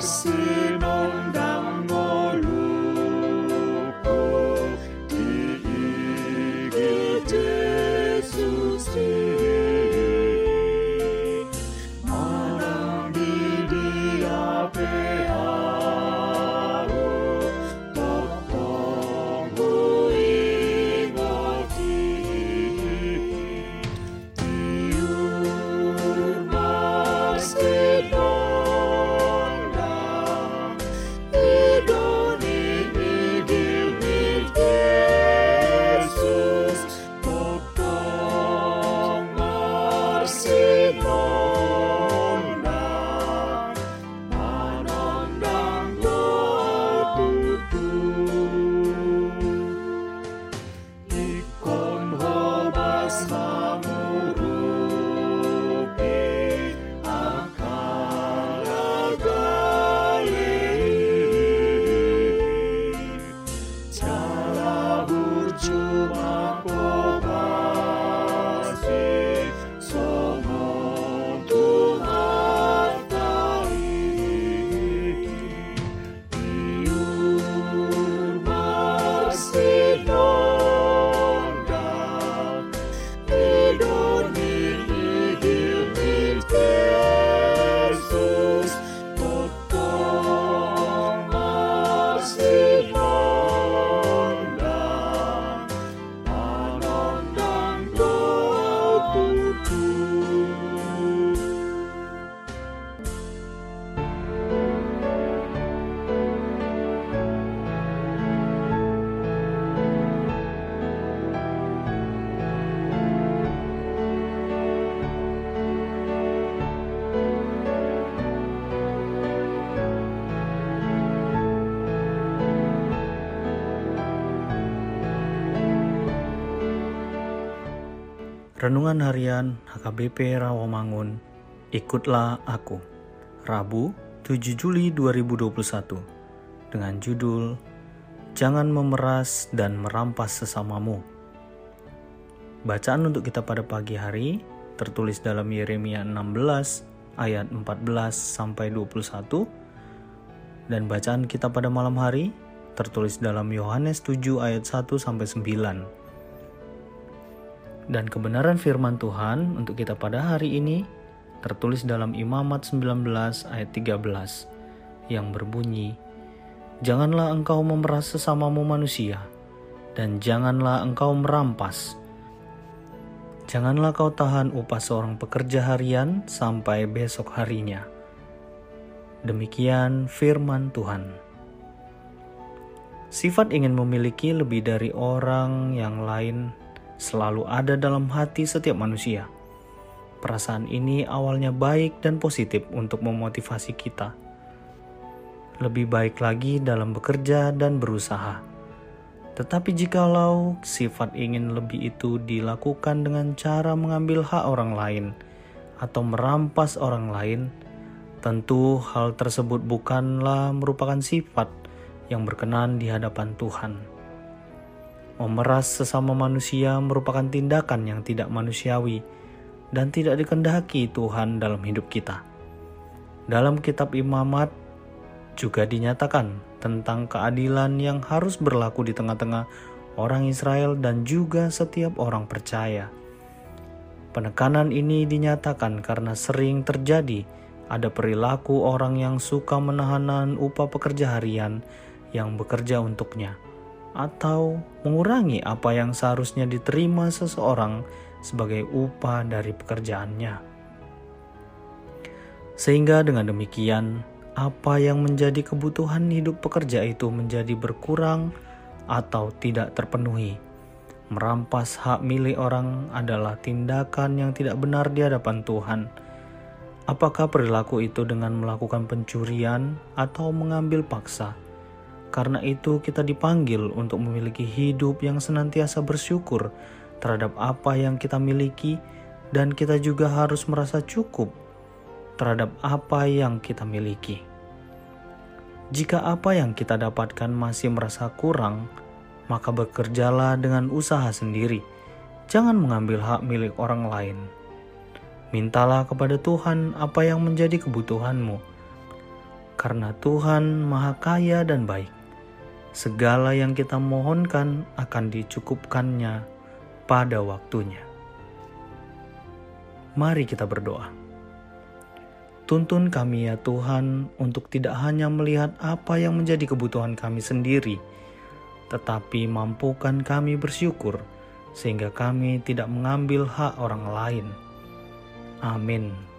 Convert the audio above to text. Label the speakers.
Speaker 1: See. Lord.
Speaker 2: Renungan Harian HKBP Rawamangun Ikutlah Aku Rabu 7 Juli 2021 dengan judul Jangan memeras dan merampas sesamamu. Bacaan untuk kita pada pagi hari tertulis dalam Yeremia 16 ayat 14 sampai 21 dan bacaan kita pada malam hari tertulis dalam Yohanes 7 ayat 1 sampai 9 dan kebenaran firman Tuhan untuk kita pada hari ini tertulis dalam Imamat 19 ayat 13 yang berbunyi Janganlah engkau memeras sesamamu manusia dan janganlah engkau merampas Janganlah kau tahan upah seorang pekerja harian sampai besok harinya. Demikian firman Tuhan. Sifat ingin memiliki lebih dari orang yang lain selalu ada dalam hati setiap manusia. Perasaan ini awalnya baik dan positif untuk memotivasi kita. Lebih baik lagi dalam bekerja dan berusaha. Tetapi jikalau sifat ingin lebih itu dilakukan dengan cara mengambil hak orang lain atau merampas orang lain, tentu hal tersebut bukanlah merupakan sifat yang berkenan di hadapan Tuhan. Memeras sesama manusia merupakan tindakan yang tidak manusiawi dan tidak dikendaki Tuhan dalam hidup kita. Dalam kitab Imamat juga dinyatakan tentang keadilan yang harus berlaku di tengah-tengah orang Israel dan juga setiap orang percaya. Penekanan ini dinyatakan karena sering terjadi ada perilaku orang yang suka menahan upah pekerja harian yang bekerja untuknya atau mengurangi apa yang seharusnya diterima seseorang sebagai upah dari pekerjaannya. Sehingga dengan demikian, apa yang menjadi kebutuhan hidup pekerja itu menjadi berkurang atau tidak terpenuhi. Merampas hak milik orang adalah tindakan yang tidak benar di hadapan Tuhan. Apakah perilaku itu dengan melakukan pencurian atau mengambil paksa? Karena itu, kita dipanggil untuk memiliki hidup yang senantiasa bersyukur terhadap apa yang kita miliki, dan kita juga harus merasa cukup terhadap apa yang kita miliki. Jika apa yang kita dapatkan masih merasa kurang, maka bekerjalah dengan usaha sendiri. Jangan mengambil hak milik orang lain. Mintalah kepada Tuhan apa yang menjadi kebutuhanmu. karena Tuhan Maha Kaya dan baik. Segala yang kita mohonkan akan dicukupkannya pada waktunya. Mari kita berdoa. Tuntun kami ya Tuhan untuk tidak hanya melihat apa yang menjadi kebutuhan kami sendiri, tetapi mampukan kami bersyukur sehingga kami tidak mengambil hak orang lain. Amin.